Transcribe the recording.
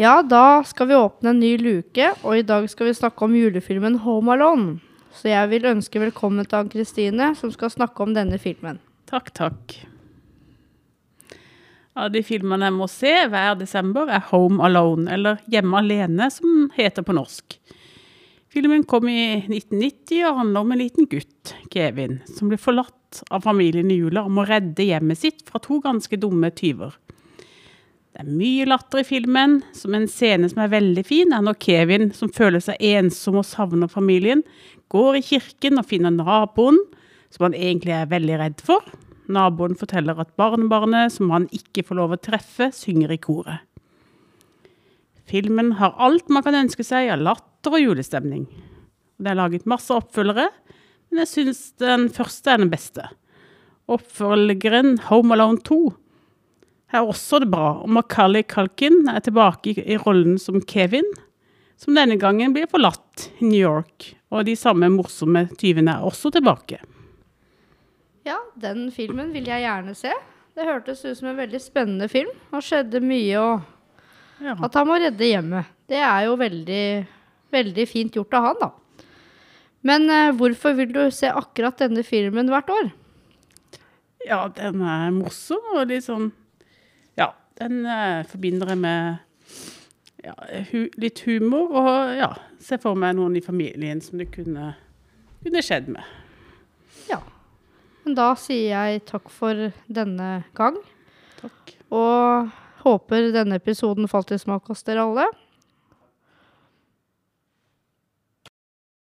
Ja, da skal vi åpne en ny luke, og i dag skal vi snakke om julefilmen Home Alone. Så jeg vil ønske velkommen til Ann-Kristine, som skal snakke om denne filmen. Takk, takk. Av de filmene jeg må se hver desember, er Home Alone, eller Hjemme alene, som heter på norsk. Filmen kom i 1990 og handler om en liten gutt, Kevin, som blir forlatt av familien i jula og må redde hjemmet sitt fra to ganske dumme tyver. Det er mye latter i filmen, som en scene som er veldig fin, er når Kevin, som føler seg ensom og savner familien, går i kirken og finner naboen, som han egentlig er veldig redd for. Naboen forteller at barnebarnet, som han ikke får lov å treffe, synger i koret. Filmen har alt man kan ønske seg av latter og julestemning. Det er laget masse oppfølgere, men jeg syns den første er den beste. Oppfølgeren Home Alone 2 er også det bra, og Macaulay Culkin er tilbake i rollen som Kevin, som denne gangen blir forlatt i New York, og de samme morsomme tyvene er også tilbake. Ja, den filmen vil jeg gjerne se. Det hørtes ut som en veldig spennende film, og skjedde mye, og Ja. at han må redde hjemmet. Det er jo veldig, veldig fint gjort av han, da. Men eh, hvorfor vil du se akkurat denne filmen hvert år? Ja, den er morsom og litt sånn den eh, forbinder jeg med ja, hu, litt humor og ja, ser for meg noen i familien som det kunne, kunne skjedd med. Ja. Men da sier jeg takk for denne gang, Takk. og håper denne episoden falt i smak hos dere alle.